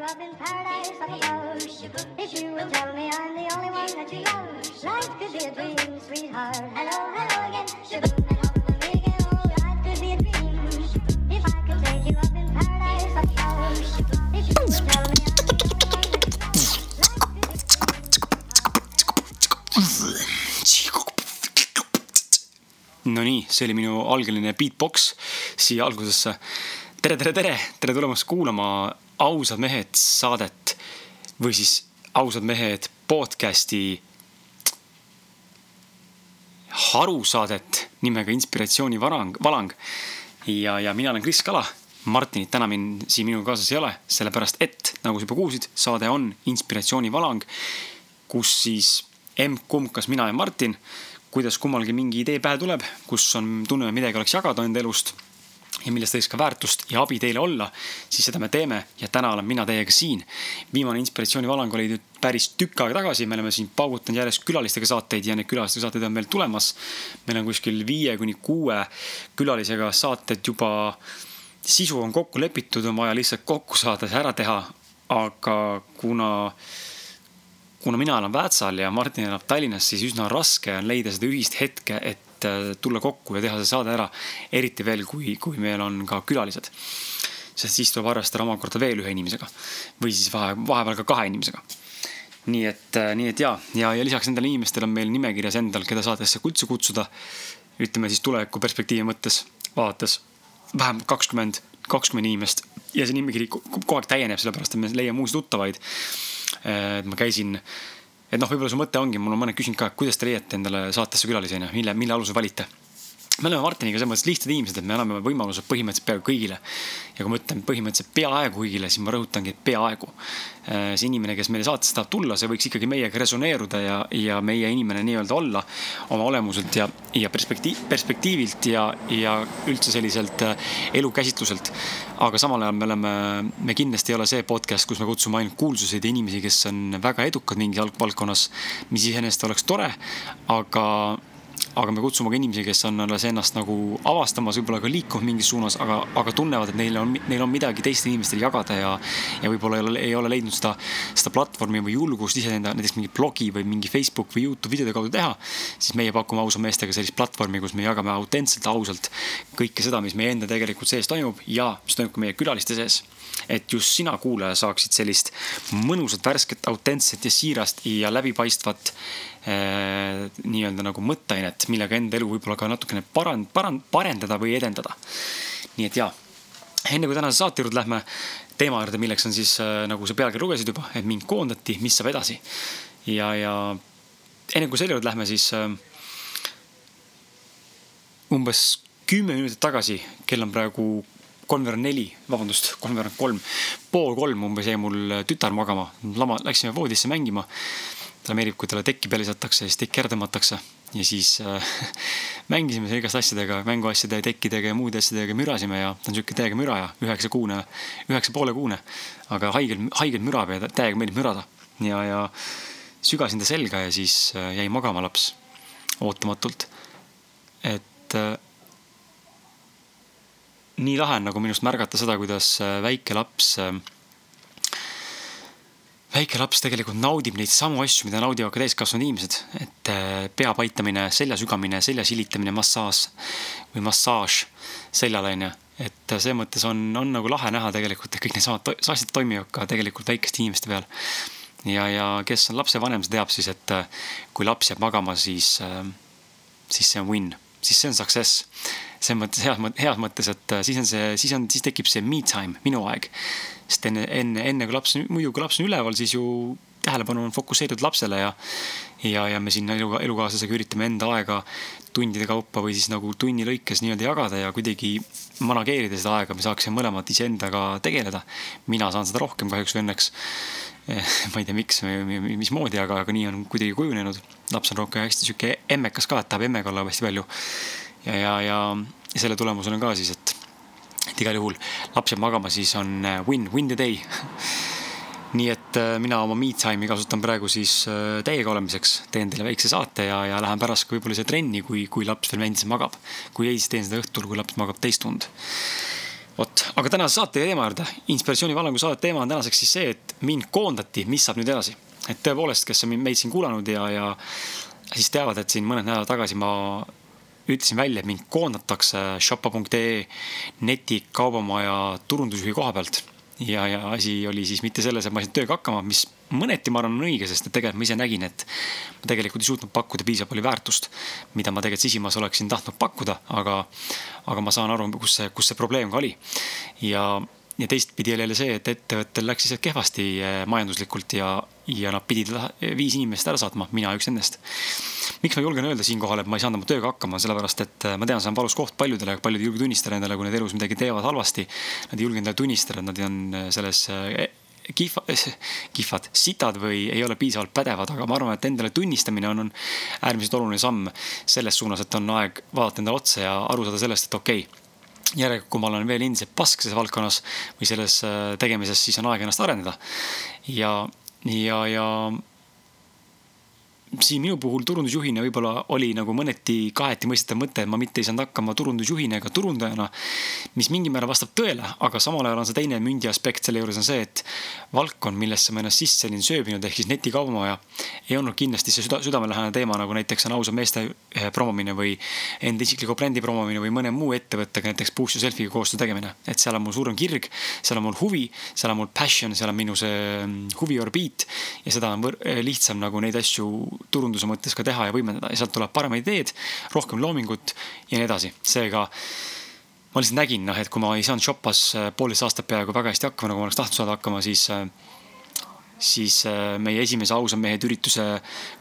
you up in paradise up above. If you will tell me I'm the only one that you love, life could be a dream, sweetheart. Hello, hello again. Shaboom, and help me again. Oh, life could be a dream. If I could take you up in paradise up above. If you will tell me I'm the only one that you love, life could be Nonii, see oli minu algeline beatbox siia algusesse. tere, tere, tere, tere tulemast kuulama Ausad mehed saadet või siis Ausad mehed podcast'i harusaadet nimega Inspiratsiooni varang, valang. ja, ja mina olen Kris Kala. Martinit täna mind siin minuga kaasas ei ole, sellepärast et nagu sa juba kuulsid, saade on Inspiratsiooni valang, kus siis emb-kumb, kas mina ja Martin, kuidas kummalgi mingi idee pähe tuleb, kus on, tunneme midagi oleks jagada enda elust ja millest võiks ka väärtust ja abi teile olla, siis seda me teeme ja täna olen mina teiega siin. viimane inspiratsioonivalang oli nüüd päris tükk aega tagasi, me oleme siin paugutanud järjest külalistega saateid ja neid külalistega saateid on veel tulemas. meil on kuskil viie kuni kuue külalisega saated juba, sisu on kokku lepitud, on vaja lihtsalt kokku saada, see ära teha. aga kuna kuna mina elan Väätsal ja Martin elab Tallinnas, siis üsna raske on leida seda ühist hetke, et äh, tulla kokku ja teha see saade ära. eriti veel, kui, kui meil on ka külalised. sest siis tuleb arvestada omakorda veel ühe inimesega või siis vahe, vahepeal ka kahe inimesega. nii et, nii et ja, ja, ja lisaks nendele inimestele on meil nimekirjas endal, keda saatesse üldse kutsuda. ütleme siis tuleviku perspektiivi mõttes vaadates vähemalt kakskümmend, kakskümmend inimest ja see nimekiri kogu aeg täieneb, sellepärast et me leiame uusi tuttavaid et ma käisin, et noh, võib-olla su mõte ongi, mul on mõned küsinud ka, kuidas te leiate endale saatesse külalisi, onju, mille, mille alusel valite? Me oleme Martiniga selles mõttes lihtsad inimesed, et me anname võimalused põhimõtteliselt peaaegu kõigile. ja kui ma ütlen põhimõtteliselt peaaegu kõigile, siis ma rõhutangi, et peaaegu. see inimene, kes meile saatesse tahab tulla, see võiks ikkagi meiega resoneeruda ja, ja meie inimene nii-öelda olla oma olemuselt ja, ja perspektiiv, perspektiivilt ja, ja üldse selliselt elukäsitluselt. aga samal ajal me oleme, me kindlasti ei ole see podcast, kus me kutsume ainult kuulsuseid ja inimesi, kes on väga edukad mingis valdkonnas, mis iseenesest oleks tore, aga aga me kutsume ka inimesi, kes on alles ennast nagu avastamas, võib-olla ka liikumas mingis suunas, aga, aga tunnevad, et neil on, neil on midagi teistele inimestele jagada ja, ja võib-olla ei ole, ei ole leidnud seda, seda platvormi või julgust iseenda näiteks mingi blogi või mingi Facebook või Youtube videode kaudu teha. siis meie pakume ausa meestega sellist platvormi, kus me jagame autentselt, ausalt kõike seda, mis meie enda tegelikult sees toimub ja mis toimub ka meie külaliste sees et just sina, kuulaja, saaksid sellist mõnusat, värsket, autentset ja siirast ja läbipaistvat äh, nii-öelda nagu mõtteainet, millega enda elu võib-olla ka natukene parand-, parand-, parendada või edendada. nii et jaa, enne kui tänase saate juurde lähme, teema juurde, milleks on siis äh, nagu sa pealkiri lugesid juba, et mind koondati, mis saab edasi. ja, ja enne kui selle juurde lähme, siis äh, umbes kümme minutit tagasi, kell on praegu kolmveerand neli, vabandust, kolmveerand kolm, pool kolm umbes jäi mul tütar magama. lama, läksime voodisse mängima. talle meeldib, kui talle tekki peale visatakse siis tekki ära tõmmatakse. ja siis äh, mängisime seal igast asjadega, mänguasjade, tekkidega ja muude asjadega mürasime ja ta on sihuke täiega müraja, üheksakuune, üheksa poole kuune. aga haigelt, haigelt mürab ja täiega meeldib mürada. ja, ja sügasin ta selga ja siis äh, jäi magama laps ootamatult. et äh, nii lahe on nagu minu arust märgata seda, kuidas väike laps, väike laps tegelikult naudib neid samu asju, mida naudivad ka täiskasvanud inimesed. et pea paitamine, selja sügamine, selja silitamine, massaaž või massaaž seljale onju. et selles mõttes on, on nagu lahe näha tegelikult, et kõik needsamad asjad toimivad ka tegelikult väikeste inimeste peal. ja, ja kes on lapsevanem, see teab siis, et kui laps jääb magama, siis, siis see on win, siis see on success selles mõttes heas, heas mõttes, et siis on see, siis on, siis tekib see me time, minu aeg. sest enne, enne, enne kui laps, muidu kui laps on üleval, siis ju tähelepanu on fokusseeritud lapsele ja, ja, ja me sinna elu, elukaaslasega üritame enda aega tundide kaupa või siis nagu tunni lõikes nii-öelda jagada ja kuidagi manageerida seda aega, me saaksime mõlemad iseendaga tegeleda. mina saan seda rohkem kahjuks või õnneks. Ma ei tea, miks või mismoodi, aga, aga nii on kuidagi kujunenud. laps on rohkem hästi sihuke emmekas ka, et tahab emmega olla hästi palju ja, ja, ja selle tulemusel on ka siis, et, et igal juhul laps jääb magama, siis on äh, win, win the day nii et äh, mina oma me time'i kasutan praegu siis täiega olemiseks, teen teile väikse saate ja, ja lähen pärast ka võib-olla siia trenni, kui, kui laps veel endiselt magab. kui ei, siis teen seda õhtul, kui laps magab teist tund. Vot, aga tänase saate teema juurde, inspiratsiooni vallangu saate teema on tänaseks siis see, et mind koondati, mis saab nüüd edasi. et tõepoolest, kes on meid siin kuulanud ja, ja siis teavad, et siin mõned nädalad tagasi ma ütlesin välja, et mind koondatakse shoppa.ee netikaubamaja turundusjuhi koha pealt ja, ja asi oli siis mitte selles, et ma ei saanud tööga hakkama, mis mõneti ma arvan on õige, sest et tegelikult ma ise nägin, et ma tegelikult ei suutnud pakkuda piisavalt palju väärtust, mida ma tegelikult sisimas oleksin tahtnud pakkuda, aga, aga ma saan aru, kus see, kus see probleem ka oli. ja, ja teistpidi oli jälle see, et ettevõttel läks lihtsalt kehvasti eh, majanduslikult ja, ja nad pidid viis inimest ära saatma, mina üks nendest. miks ma julgen öelda siinkohal, et ma ei saanud oma tööga hakkama, sellepärast et eh, ma tean, see on valus koht paljudele, paljud ei julge tunnistada endale, kui nad elus midagi teevad halvasti. Nad ei julge endale tunnistada, et nad on eh, selles kihva, kihvad, sitad või ei ole piisavalt pädevad, aga ma arvan, et endale tunnistamine on, on äärmiselt oluline samm selles suunas, et on aeg vaadata endale otsa ja aru saada sellest, et okei okay, järelikult, kui ma olen veel endiselt pask selles valdkonnas või selles äh, tegemises, siis on aeg ennast arendada. ja, ja, ja siin minu puhul turundusjuhina võib-olla oli nagu mõneti kaheti mõistetav mõte, et ma mitte ei saanud hakkama turundusjuhina ega turundajana. mis mingil määral vastab tõele, aga samal ajal on see teine mündi aspekt selle juures on see, et valdkond, millesse ma ennast sisse olin sööbinud, ehk siis netikaubamaja. ei olnud kindlasti see süda, südamelähedane teema, nagu näiteks on ausa meeste eh, promomine või enda isikliku brändi promomine või mõne muu ettevõttega, näiteks Push Yourselfiga koostöö tegemine. et seal on mul suurem kirg, seal on mul huvi, seal on mul passion, seal on minu see mm, huviorbiit ja seda on eh, lihtsam nagu neid asju turunduse mõttes ka teha ja võimendada ja sealt tuleb paremad ideed, rohkem loomingut ja nii edasi. seega ma lihtsalt nägin, noh, et kui ma ei saanud Shoppas äh, poolteist aastat peaaegu väga hästi hakkama, nagu ma oleks tahtnud saada hakkama, siis äh, siis äh, meie esimese ausad mehed ürituse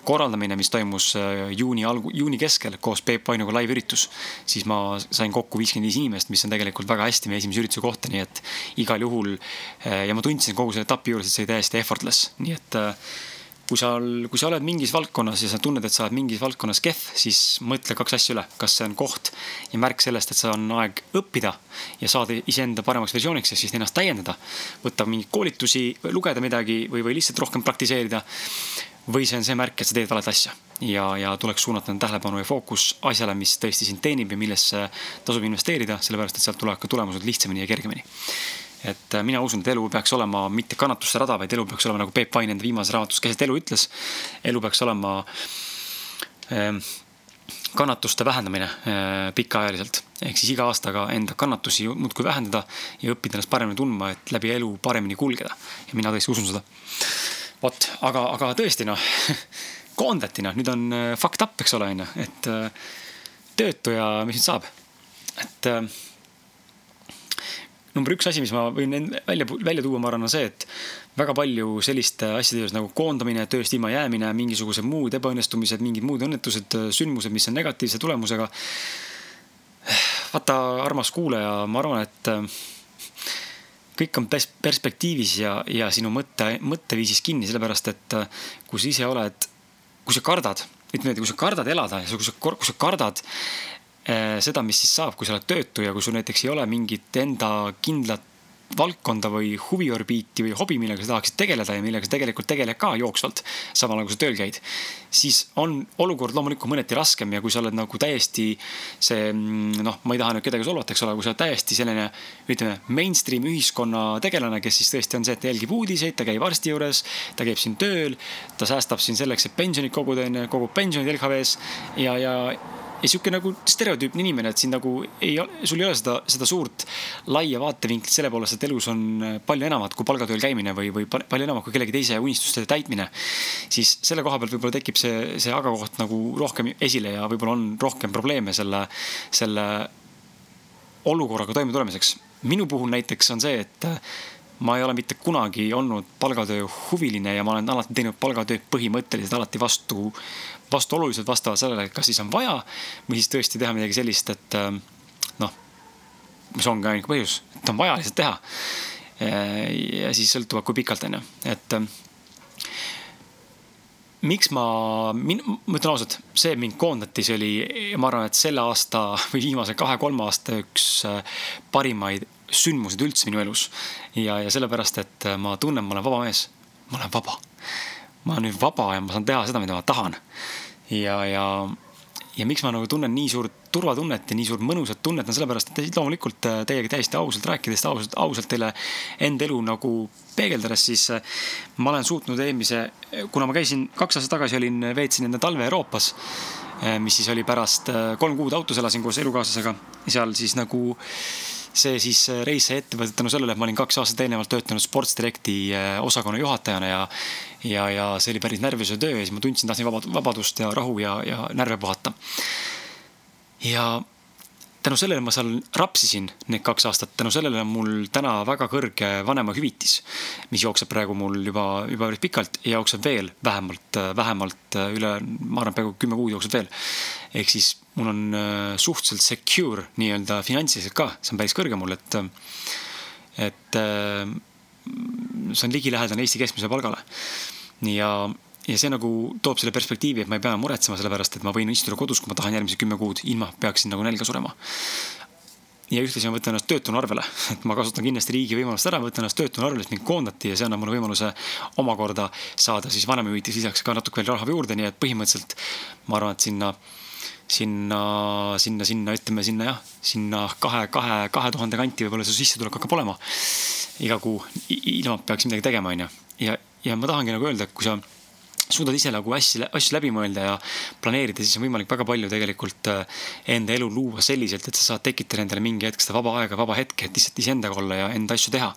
korraldamine, mis toimus juuni algu-, juuni keskel koos Peep Vainuga live-üritus. siis ma sain kokku viiskümmend viis inimest, mis on tegelikult väga hästi meie esimese ürituse kohta, nii et igal juhul ja ma tundsin kogu selle etapi juures, et see oli täiesti effortless, nii et kui sa, kui sa oled mingis valdkonnas ja sa tunned, et sa oled mingis valdkonnas kehv, siis mõtle kaks asja üle, kas see on koht ja märk sellest, et see on aeg õppida ja saada iseenda paremaks versiooniks ja siis ennast täiendada. võtta mingeid koolitusi, lugeda midagi või, või lihtsalt rohkem praktiseerida. või see on see märk, et sa teed valet asja ja, ja tuleks suunata tähelepanu ja fookus asjale, mis tõesti sind teenib ja millesse tasub investeerida, sellepärast et sealt tulevad ka tulemused lihtsamini ja kergemini et äh, mina usun, et elu peaks olema mitte kannatuste rada, vaid elu peaks olema nagu Peep Vain enda viimases raamatus Keset elu ütles. elu peaks olema äh, kannatuste vähendamine äh, pikaajaliselt. ehk siis iga aastaga enda kannatusi muudkui vähendada ja õppida ennast paremini tundma, et läbi elu paremini kulgeda. ja mina tõesti usun seda. vot, aga, aga tõesti noh koondati noh, nüüd on äh, fucked up, eks ole, on ju, et töötu ja mis nüüd saab. et number üks asi, mis ma võin välja, välja tuua, ma arvan, on see, et väga palju selliste asjade juures nagu koondamine, tööst ilma jäämine, mingisugused muud ebaõnnestumised, mingid muud õnnetused, sündmused, mis on negatiivse tulemusega. vaata, armas kuulaja, ma arvan, et äh, kõik on perspektiivis ja, ja sinu mõtte, mõtteviisis kinni, sellepärast et äh, kui sa ise oled, kui sa kardad, ütleme niimoodi, kui sa kardad elada ja kui sa, kui sa kardad seda, mis siis saab, kui sa oled töötu ja kui sul näiteks ei ole mingit enda kindlat valdkonda või huviorbiiti või hobi, millega sa tahaksid tegeleda ja millega sa tegelikult tegeled ka jooksvalt, samal ajal kui sa tööl käid, siis on olukord loomulikult mõneti raskem ja kui sa oled nagu täiesti see mm, noh, ma ei taha nüüd kedagi solvata, eks ole, kui sa oled täiesti selline ütleme, mainstream ühiskonna tegelane, kes siis tõesti on see, et ta jälgib uudiseid, ta käib arsti juures, ta käib siin tööl, ta säästab siin selleks, et pensionit koguda, onju, kogub pensionid LHV-s ja, ja ja sihuke nagu stereotüüpne inimene, et siin nagu ei sul ei ole seda, seda suurt laia vaatevinklit selle poolest, et elus on palju enamat kui palgatööl käimine või, või palju enamat kui kellegi teise unistuste täitmine. siis selle koha pealt võib-olla tekib see, see aga koht nagu rohkem esile ja võib-olla on rohkem probleeme selle, selle olukorraga toimetulemiseks. minu puhul näiteks on see, et ma ei ole mitte kunagi olnud palgatöö huviline ja ma olen alati teinud palgatööd põhimõtteliselt alati vastu, vastuoluliselt vastavalt sellele, kas siis on vaja või siis tõesti teha midagi sellist, et äh, noh, mis ongi ainuke põhjus, et on vaja lihtsalt teha. ja siis sõltuvalt, kui pikalt on ju, et äh, miks ma, ma ütlen ausalt, see mind koondati, see oli, ma arvan, et selle aasta või viimase kahe-kolme aasta üks parimaid sündmused üldse minu elus. ja, ja sellepärast, et ma tunnen, ma olen vaba mees. ma olen vaba. ma olen nüüd vaba ja ma saan teha seda, mida ma tahan. ja, ja, ja miks ma nagu tunnen nii suurt turvatunnet ja nii suurt mõnusat tunnet, on sellepärast, et loomulikult äh, teiega täiesti ausalt rääkides, ausalt, ausalt teile enda elu nagu peegeldades, siis äh, ma olen suutnud eelmise, kuna ma käisin kaks aastat tagasi olin, veetsin enda talve Euroopas, äh, mis siis oli pärast kolm kuud autos elasin koos elukaaslasega, seal siis nagu see siis reis sai ette võetud tänu sellele, et ma olin kaks aastat eelnevalt töötanud Sports Directi osakonna juhatajana ja ja, ja see oli päris närvilise töö ja siis ma tundsin, tahtsin vabadust ja rahu ja, ja närve puhata. Ja tänu sellele ma seal rapsisin need kaks aastat, tänu sellele on mul täna väga kõrge vanemahüvitis, mis jookseb praegu mul juba, juba päris pikalt ja jookseb veel vähemalt, vähemalt üle, ma arvan, peaaegu kümme kuud jookseb veel. ehk siis mul on äh, suhteliselt secure nii-öelda finantsiliselt ka, see on päris kõrge mul, et, et äh, see on ligilähedane Eesti keskmisele palgale. ja ja see nagu toob selle perspektiivi, et ma ei pea muretsema selle pärast, et ma võin istuda kodus, kui ma tahan järgmised kümme kuud, ilma peaksin nagu nälga surema. ja ühtlasi ma võtan ennast töötuna arvele, et ma kasutan kindlasti riigi võimalust ära, võtan ennast töötuna arvele, sest mind koondati ja see annab mulle võimaluse omakorda saada siis vanemahüvitis lisaks ka natuke veel raha juurde, nii et põhimõtteliselt ma arvan, et sinna sinna, sinna, sinna, ütleme sinna jah, sinna kahe, kahe, kahe tuhande kanti võib-olla see sissetulek hakkab olema iga kuu, ilma peaks midagi tegema, onju. ja, ja ma tahangi nagu öelda, et kui sa suudad ise nagu asju, asju läbi mõelda ja planeerida, siis on võimalik väga palju tegelikult äh, enda elu luua selliselt, et sa saad tekitada endale mingi hetk seda vaba aega, vaba hetke, et lihtsalt iseendaga olla ja enda asju teha.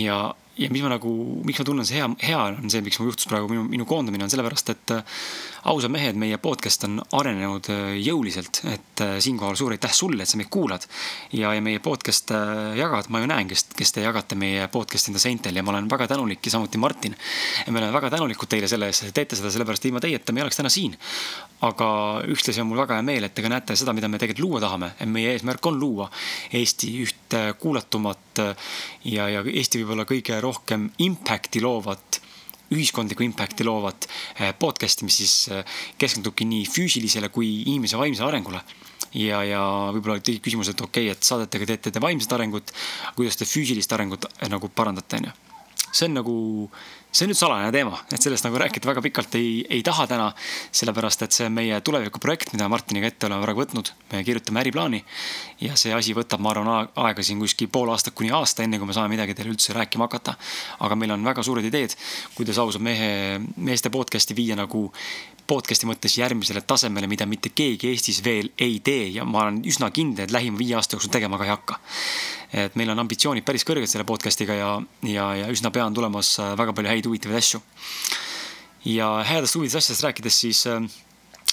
ja, ja mis ma nagu, miks ma tunnen see hea, hea on see, miks mul juhtus praegu minu, minu koondamine on sellepärast, et äh, ausad mehed, meie podcast on arenenud äh, jõuliselt, et äh, siinkohal suur aitäh sulle, et sa meid kuulad. ja, ja meie podcast jagad, ma ju näen, kes, kes te jagate meie podcast'i enda seintel ja ma olen väga tänulik ja samuti Martin. ja me oleme väga tänulikud teile selle eest, et teete seda, sellepärast ilma teieta me ei oleks täna siin. aga ühtlasi on mul väga hea meel, et te ka näete seda, mida me tegelikult luua tahame, meie eesmärk on luua Eesti üht kuulatumat ja, ja Eesti võib-olla kõige rohkem rohkem impact'i loovat ühiskondlikku impact'i loovat eh, podcast'i, mis siis eh, keskendubki nii füüsilisele kui inimese vaimsele arengule. ja, ja võib-olla tekib küsimus, et okei okay,, et saadetega teete te vaimset arengut, kuidas te füüsilist arengut eh, nagu parandate, onju. see on nagu see on nüüd salajane teema, et sellest nagu rääkida väga pikalt ei, ei taha täna. sellepärast, et see on meie tulevikuprojekt, mida Martiniga ette oleme praegu võtnud. me kirjutame äriplaani ja see asi võtab, ma arvan, aega siin kuskil pool aastat kuni aasta, enne kui me saame midagi teile üldse rääkima hakata. aga meil on väga suured ideed, kuidas ausad mehe, meeste podcast'i viia nagu podcast'i mõttes järgmisele tasemele, mida mitte keegi Eestis veel ei tee ja ma olen üsna kindel, et lähima viie aasta jooksul tegema ka ei hakka. et meil on ambitsioonid päris kõrged selle podcast'iga ja, ja, ja üsna pea on tulemas väga palju häid huvitavaid asju. ja headest huvitavatest asjadest rääkides, siis äh,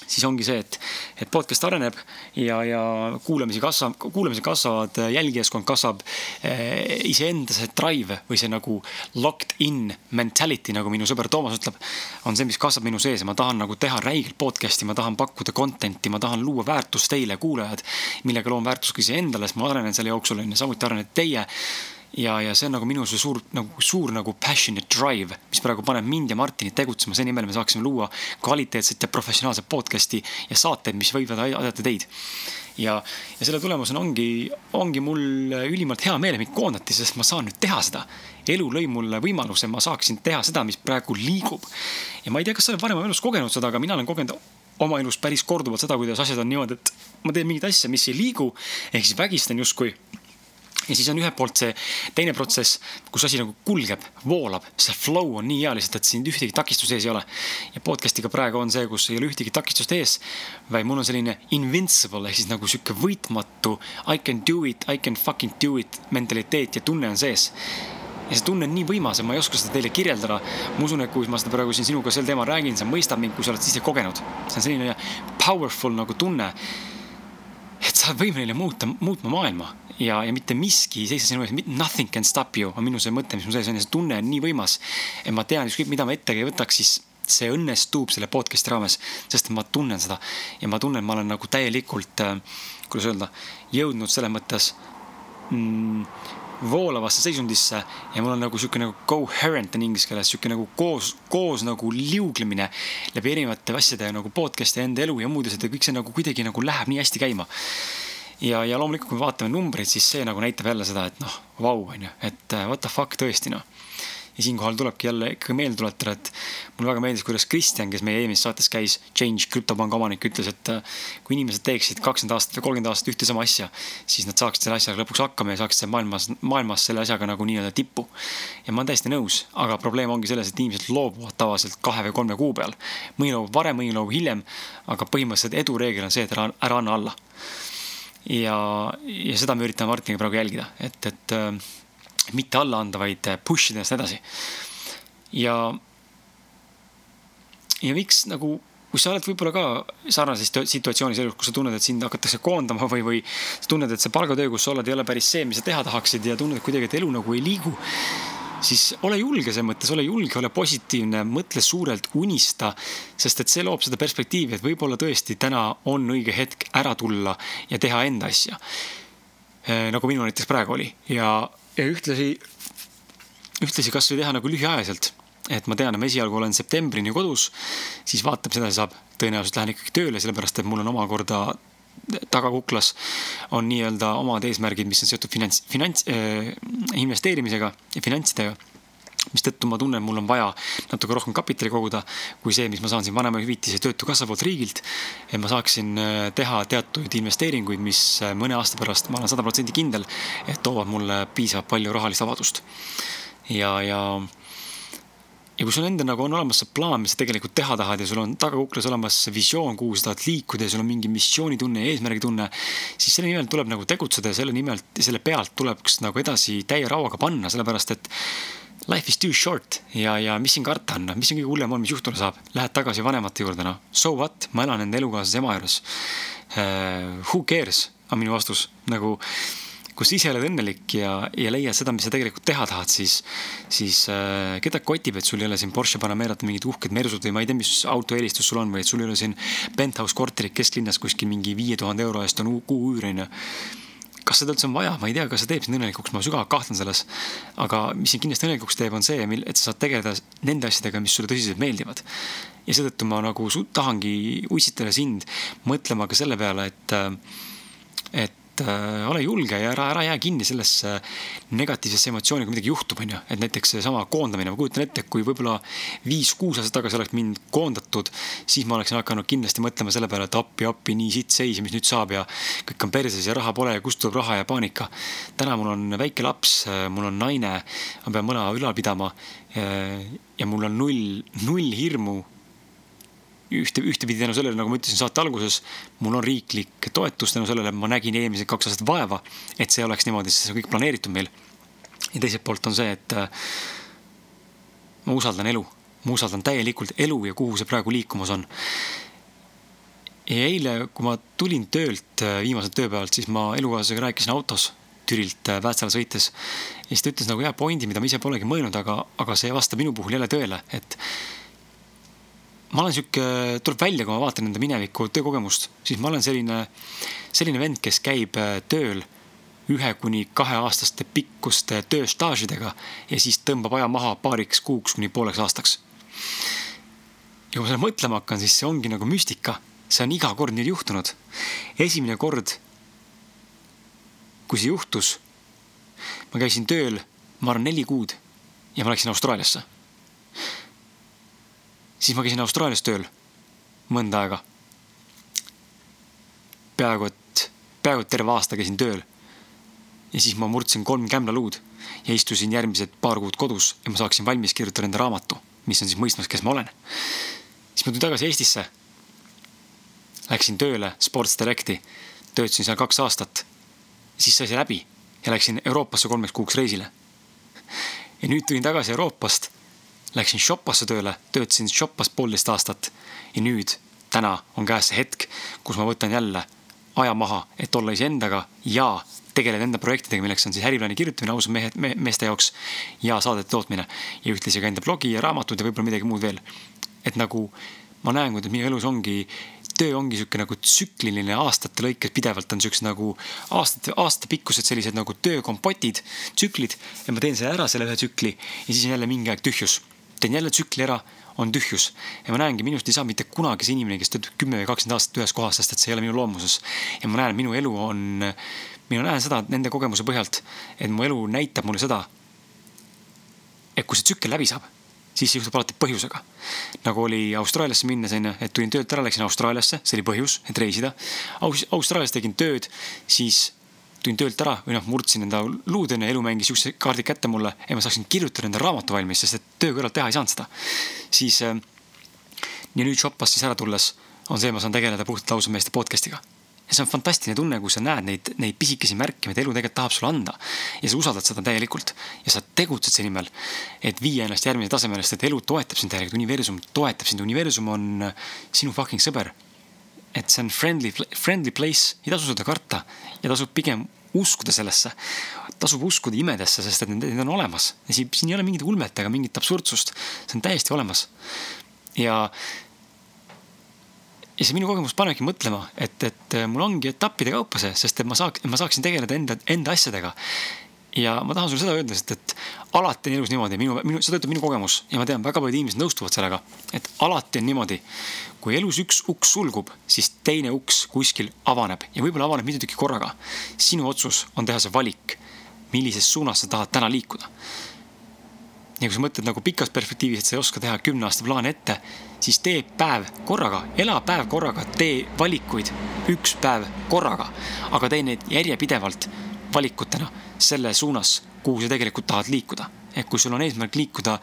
siis ongi see, et, et podcast areneb ja, ja kuulamisi kasvab, kuulamised kasvavad, jälgijaskond kasvab eh,. iseenda see drive või see nagu locked in mentality, nagu minu sõber Toomas ütleb, on see, mis kasvab minu sees ja ma tahan nagu teha räigelt podcast'i, ma tahan pakkuda content'i, ma tahan luua väärtust teile, kuulajad, millega loon väärtust ka iseendale, sest ma arenen selle jooksul on ju, samuti arenete teie ja, ja see on nagu minu see suur nagu suur nagu passionate drive, mis praegu paneb mind ja Martinit tegutsema selle nimel, me saaksime luua kvaliteetset ja professionaalset podcast'i ja saateid, mis võivad aidata teid. ja, ja selle tulemusena ongi, ongi mul ülimalt hea meel, et mind koondati, sest ma saan nüüd teha seda. elu lõi mulle võimaluse, ma saaksin teha seda, mis praegu liigub. ja ma ei tea, kas sa oled varem elus kogenud seda, aga mina olen kogenud oma elus päris korduvalt seda, kuidas asjad on niimoodi, et ma teen mingit asja, mis ei liigu ehk siis vägistan justkui ja siis on ühelt poolt see teine protsess, kus asi nagu kulgeb, voolab, see flow on nii hea lihtsalt, et siin ühtegi takistust ees ei ole. ja podcast'iga praegu on see, kus ei ole ühtegi takistust ees, vaid mul on selline invincible ehk siis nagu sihuke võitmatu I can do it, I can fucking do it mentaliteet ja tunne on sees ja see tunne on nii võimas ja ma ei oska seda teile kirjeldada. ma usun, et kui ma seda praegu siin sinuga sel teemal räägin, sa mõistad mind, kui sa oled ise kogenud. see on selline powerful nagu tunne. Et sa oled võimeline muuta, muutma maailma ja, ja mitte miski ei seisa sinu ees, nothing can stop you on minu see mõte, mis mu sees on ja see tunne on nii võimas. et ma tean, ükskõik mida ma ettegi ei võtaks, siis see õnnestub selle podcast'i raames, sest ma tunnen seda ja ma tunnen, ma olen nagu täielikult äh,, kuidas öelda, jõudnud selles mõttes mm, voolavasse seisundisse ja mul on nagu sihuke nagu coherent on inglise keeles, sihuke nagu koos, koos nagu liuglemine läbi erinevate asjade nagu podcast'i enda elu ja muud asjad ja kõik see nagu kuidagi nagu läheb nii hästi käima ja, ja loomulikult, kui me vaatame numbreid, siis see nagu näitab jälle seda, et noh, vau, on ju, et äh, what the fuck tõesti noh. Ja siinkohal tulebki jälle ikkagi meelde tuletada, et mulle väga meeldis, kuidas Kristjan, kes meie eelmises saates käis, Change krüptopanga omanik, ütles, et äh, kui inimesed teeksid kakskümmend aastat või kolmkümmend aastat ühte sama asja, siis nad saaksid selle asjaga lõpuks hakkama ja saaksid maailmas, maailmas selle asjaga nagu nii-öelda tippu. ja ma olen täiesti nõus, aga probleem ongi selles, et inimesed loobuvad tavaliselt kahe või kolme kuu peal. mõni loobub varem, mõni loobub hiljem, aga põhimõtteliselt edu reegel on see, et ära, ära anna alla ja, ja seda me üritame Martiniga praegu jälgida, et, et äh, mitte alla anda, vaid push ida ennast edasi. ja, ja miks nagu, kui sa oled võib-olla ka sarnases situatsioonis elus, kus sa tunned, et sind hakatakse koondama või, või sa tunned, et see palgatöö, kus sa oled, ei ole päris see, mis sa teha tahaksid ja tunned kuidagi, et elu nagu ei liigu siis ole julge selles mõttes, ole julge, ole positiivne, mõtle suurelt, unista, sest et see loob seda perspektiivi, et võib-olla tõesti täna on õige hetk ära tulla ja teha enda asja. Eh, nagu minul näiteks praegu oli ja ja ühtlasi, ühtlasi kasvõi teha nagu lühiajaliselt. et ma tean, et ma esialgu olen septembrini kodus, siis vaatab, seda saab, tõenäoliselt lähen ikkagi tööle, sellepärast et mul on omakorda tagakuklas on nii-öelda omad eesmärgid, mis on seotud finants, finants äh,, investeerimisega ja finantsidega mistõttu ma tunnen, mul on vaja natuke rohkem kapitali koguda kui see, mis ma saan siin vanemahüvitise Töötukassa poolt riigilt. et ma saaksin äh, teha teatud investeeringuid, mis äh, mõne aasta pärast, ma olen sada protsenti kindel, et toovad mulle piisavalt palju rahalist vabadust. ja, ja ja kui sul endal nagu on olemas see plaan, mis sa tegelikult teha tahad ja sul on tagakuklas olemas visioon, kuhu sa tahad liikuda ja sul on mingi missioonitunne ja eesmärgitunne, siis selle nimel tuleb nagu tegutseda ja selle nimel, selle pealt tuleks nagu edasi täie rauaga panna, sellepärast et life is too short. Ja, ja mis siin karta on, mis on kõige hullem on, mis juhtuda saab, lähed tagasi vanemate juurde, noh, so what, ma elan enda elukaaslase ema juures. Uh,. Who cares, on minu vastus, nagu kus ise oled õnnelik ja, ja leiad seda, mis sa tegelikult teha tahad, siis, siis äh, keda kotib, et sul ei ole siin Porsche Panamerata mingid uhked mersud või ma ei tea, mis autoeelistus sul on või et sul ei ole siin penthouse korterit kesklinnas kuskil mingi viie tuhande euro eest on kuu üür onju kas seda üldse on vaja, ma ei tea, kas see teeb sind õnnelikuks, ma sügavalt kahtlen selles. aga mis sind kindlasti õnnelikuks teeb, on see, et sa saad tegeleda nende asjadega, mis sulle tõsiselt meeldivad. ja seetõttu ma nagu tahangi ussitada sind mõtlema ka selle peale, et, et et äh, ole julge ja ära, ära jää kinni sellesse negatiivsesse emotsiooni, kui midagi juhtub, onju. et näiteks seesama koondamine, ma kujutan ette, kui võib-olla viis-kuus aastat tagasi oleks mind koondatud, siis ma oleksin hakanud kindlasti mõtlema selle peale, et appi, appi, nii sitt seis ja mis nüüd saab ja kõik on perses ja raha pole ja kust tuleb raha ja paanika. täna mul on väike laps, mul on naine, ma pean mõlema ülal pidama ja mul on null, null hirmu ühte, ühtepidi tänu sellele, nagu ma ütlesin saate alguses, mul on riiklik toetus tänu sellele, ma nägin eelmised kaks aastat vaeva, et see oleks niimoodi, see on kõik planeeritud meil. ja teiselt poolt on see, et äh, ma usaldan elu, ma usaldan täielikult elu ja kuhu see praegu liikumas on. ja eile, kui ma tulin töölt äh, viimaselt tööpäevalt, siis ma elukaaslasega rääkisin autos Türilt äh, Väätsale sõites. ja siis ta ütles nagu hea pointi, mida ma ise polegi mõelnud, aga, aga see vastab minu puhul jälle tõele, et ma olen sihuke, tuleb välja, kui ma vaatan enda mineviku töökogemust, siis ma olen selline, selline vend, kes käib äh, tööl ühe kuni kaheaastaste pikkuste tööstaažidega ja siis tõmbab aja maha paariks kuuks kuni pooleks aastaks. ja kui ma selle mõtlema hakkan, siis see ongi nagu müstika. see on iga kord nüüd juhtunud. esimene kord, kui see juhtus, ma käisin tööl, ma arvan, neli kuud ja ma läksin Austraaliasse siis ma käisin Austraalias tööl mõnda aega. peaaegu et, peaaegu et terve aasta käisin tööl. ja siis ma murdsin kolm kämlaluud ja istusin järgmised paar kuud kodus ja ma saaksin valmis kirjutada enda raamatu, mis on siis mõistmas, kes ma olen. siis ma tulin tagasi Eestisse. Läksin tööle Sports Directi, töötasin seal kaks aastat. siis sai see läbi ja läksin Euroopasse kolmeks kuuks reisile. ja nüüd tulin tagasi Euroopast Läksin Shoppasse tööle, töötasin Shoppas poolteist aastat ja nüüd, täna on käes see hetk, kus ma võtan jälle aja maha, et olla iseendaga ja tegeleda enda projektidega, milleks on siis äriplaani kirjutamine ausad mehed me,, meeste jaoks ja saadete tootmine ja ühtlasi ka enda blogi ja raamatud ja võib-olla midagi muud veel. et nagu ma näen, kuidas minu elus ongi töö ongi sihuke nagu tsükliline aastate lõikes pidevalt on siuksed nagu aastate, aastapikkused sellised nagu töökompotid, tsüklid. ja ma teen selle ära, selle ühe tsükli ja siis on jälle mingi aeg tühjus teen jälle tsükli ära, on tühjus. ja ma näengi, minust ei saa mitte kunagi see inimene, kes töötab kümme või kakskümmend aastat ühes kohas, sest et see ei ole minu loomuses. ja ma näen, minu elu on, mina näen seda nende kogemuse põhjalt, et mu elu näitab mulle seda, et kui see tsükkel läbi saab, siis see juhtub alati põhjusega. nagu oli Austraaliasse minnes, onju, et tulin töölt ära, läksin Austraaliasse, see oli põhjus, et reisida Aus. Austraalias tegin tööd, siis tulin töölt ära või noh, murdsin enda luud onju, elu mängis siukse kaardi kätte mulle ja ma saaksin kirjutada enda raamatu valmis, sest et töö kõrvalt teha ei saanud seda. siis äh, ja nüüd Shopast siis ära tulles on see, ma saan tegeleda puhtalt ausalt meeste podcast'iga ja see on fantastiline tunne, kui sa näed neid, neid pisikesi märke, mida elu tegelikult tahab sulle anda. ja sa usaldad seda täielikult ja sa tegutsed selle nimel, et viia ennast järgmisele tasemele, sest et elu toetab sind täielikult, universum toetab sind, universum on sinu fucking sõber. Et see on friendly, friendly place, ei tasu seda karta ja tasub pigem uskuda sellesse. tasub uskuda imedesse, sest et need, need on olemas. siin, siin ei ole mingit ulmet ega mingit absurdsust, see on täiesti olemas. ja ja see minu kogemus panebki mõtlema, et, et mul ongi etappide kaupa see, sest et ma saaks, ma saaksin tegeleda enda, enda asjadega. Ja ma tahan sulle seda öelda, sest et alati on elus niimoodi, minu, minu, seda ütleb minu kogemus ja ma tean, väga paljud inimesed nõustuvad sellega, et alati on niimoodi. kui elus üks uks sulgub, siis teine uks kuskil avaneb ja võib-olla avaneb mitu tükki korraga. sinu otsus on teha see valik, millises suunas sa tahad täna liikuda ja kui sa mõtled nagu pikas perspektiivis, et sa ei oska teha kümne aasta plaane ette, siis tee päev korraga, ela päev korraga, tee valikuid üks päev korraga, aga tee neid järjepidevalt valikutena selle suunas, kuhu sa tegelikult tahad liikuda. et kui sul on eesmärk liikuda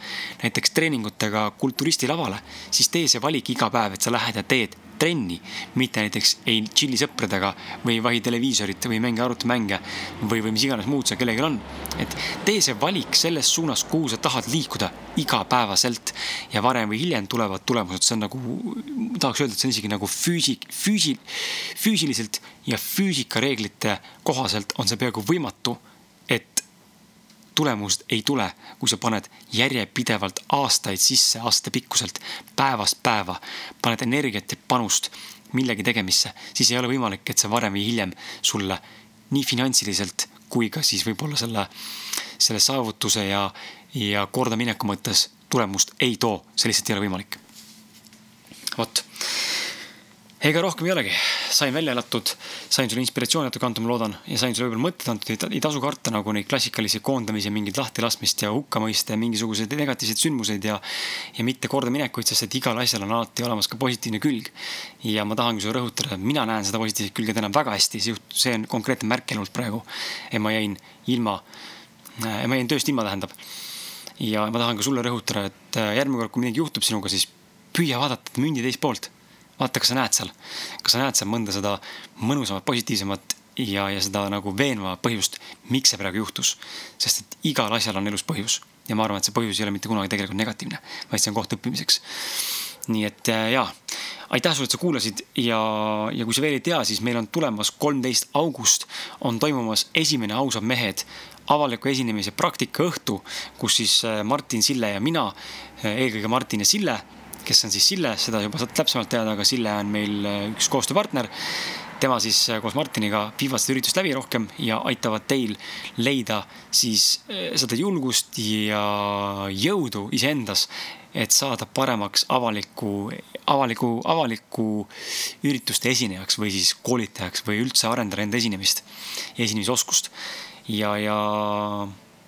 näiteks treeningutega kulturisti lavale, siis tee see valik iga päev, et sa lähed ja teed trenni, mitte näiteks ei tšilli sõpradega või vahi televiisorit või mängi arvutimänge või, või mis iganes muud seal kellelgi on. et tee see valik selles suunas, kuhu sa tahad liikuda igapäevaselt ja varem või hiljem tulevad tulemused, see on nagu, tahaks öelda, et see on isegi nagu füüsik, füüsi-, füüsiliselt ja füüsikareeglite kohaselt on see peaaegu võimatu tulemust ei tule, kui sa paned järjepidevalt aastaid sisse, aastapikkuselt, päevast päeva, paned energiat ja panust millegi tegemisse, siis ei ole võimalik, et see varem või hiljem sulle nii finantsiliselt kui ka siis võib-olla selle, selle saavutuse ja, ja kordamineku mõttes tulemust ei too, see lihtsalt ei ole võimalik. vot ega rohkem ei olegi, sain välja elatud, sain sulle inspiratsiooni natuke antud, ma loodan, ja sain sulle võib-olla mõtteid antud, ei tasu karta nagu neid klassikalisi koondamisi, mingeid lahtilaskmist ja hukkamõiste, mingisuguseid negatiivseid sündmuseid ja, ja mitte kordaminekuid, sest et igal asjal on alati olemas ka positiivne külg. ja ma tahangi sulle rõhutada, et mina näen seda positiivset külge täna väga hästi, see on konkreetne märk elult praegu. et ma jäin ilma, ma jäin tööst ilma, tähendab. ja ma tahan ka sulle rõhutada, et järgmine kord, kui midagi juhtub sinuga, siis püüa vaadata mündi teist poolt vaata, kas sa näed seal, kas sa näed seal mõnda seda mõnusamat, positiivsemat ja, ja seda nagu veenvamat põhjust, miks see praegu juhtus. sest et igal asjal on elus põhjus ja ma arvan, et see põhjus ei ole mitte kunagi tegelikult negatiivne, vaid see on koht õppimiseks. nii et äh, jaa, aitäh sulle, et sa kuulasid ja, ja kui sa veel ei tea, siis meil on tulemas kolmteist august on toimumas esimene Ausad mehed avaliku esinemise praktikaõhtu, kus siis äh, Martin, Sille ja mina, äh, eelkõige Martin ja Sille kes on siis Sille, seda juba saad täpsemalt teada, aga Sille on meil äh, üks koostööpartner. tema siis äh, koos Martiniga viivad seda üritust läbi rohkem ja aitavad teil leida siis äh, seda julgust ja jõudu iseendas, et saada paremaks avaliku, avaliku, avaliku ürituste esinejaks või siis koolitajaks või üldse arendada enda esinemist ja esinemisoskust. ja, ja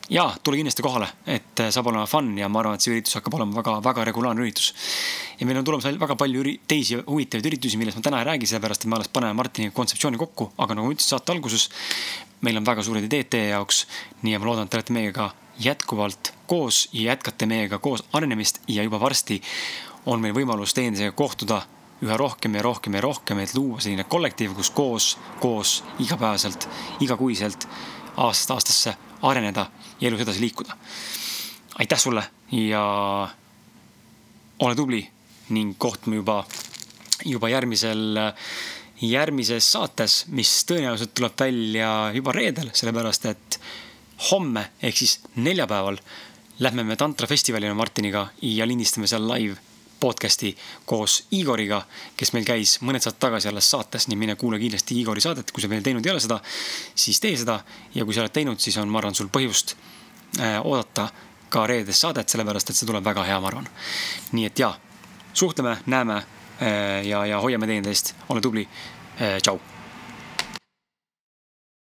ja tule kindlasti kohale, et äh, saab olema fun ja ma arvan, et see üritus hakkab olema väga-väga regulaarne üritus. ja meil on tulemas veel väga palju üri, teisi huvitavaid üritusi, millest ma täna ei räägi, sellepärast et me alles paneme Martiniga kontseptsiooni kokku, aga nagu ma ütlesin saate alguses, meil on väga suured ideed teie jaoks. nii ja ma loodan, et te olete meiega jätkuvalt koos ja jätkate meiega koos arenemist ja juba varsti on meil võimalus teineteisega kohtuda üha rohkem ja rohkem ja rohkem, et luua selline kollektiiv, kus koos, koos igapäevaselt, igakuiselt, aastast aastasse areneda ja elus edasi liikuda. aitäh sulle ja ole tubli ning kohtume juba, juba järgmisel, järgmises saates, mis tõenäoliselt tuleb välja juba reedel, sellepärast et homme ehk siis neljapäeval lähme me tantrafestivalile Martiniga ja lindistame seal live podcast'i koos Igoriga, kes meil käis mõned saated tagasi alles saates, nii mine kuula kindlasti Igori saadet, kui sa veel teinud ei ole seda, siis tee seda. ja kui sa oled teinud, siis on, ma arvan, sul põhjust äh, oodata ka reedest saadet, sellepärast et see tuleb väga hea, ma arvan. nii et jaa, suhtleme, näeme äh, ja, ja hoiame teineteist, ole tubli äh,. tšau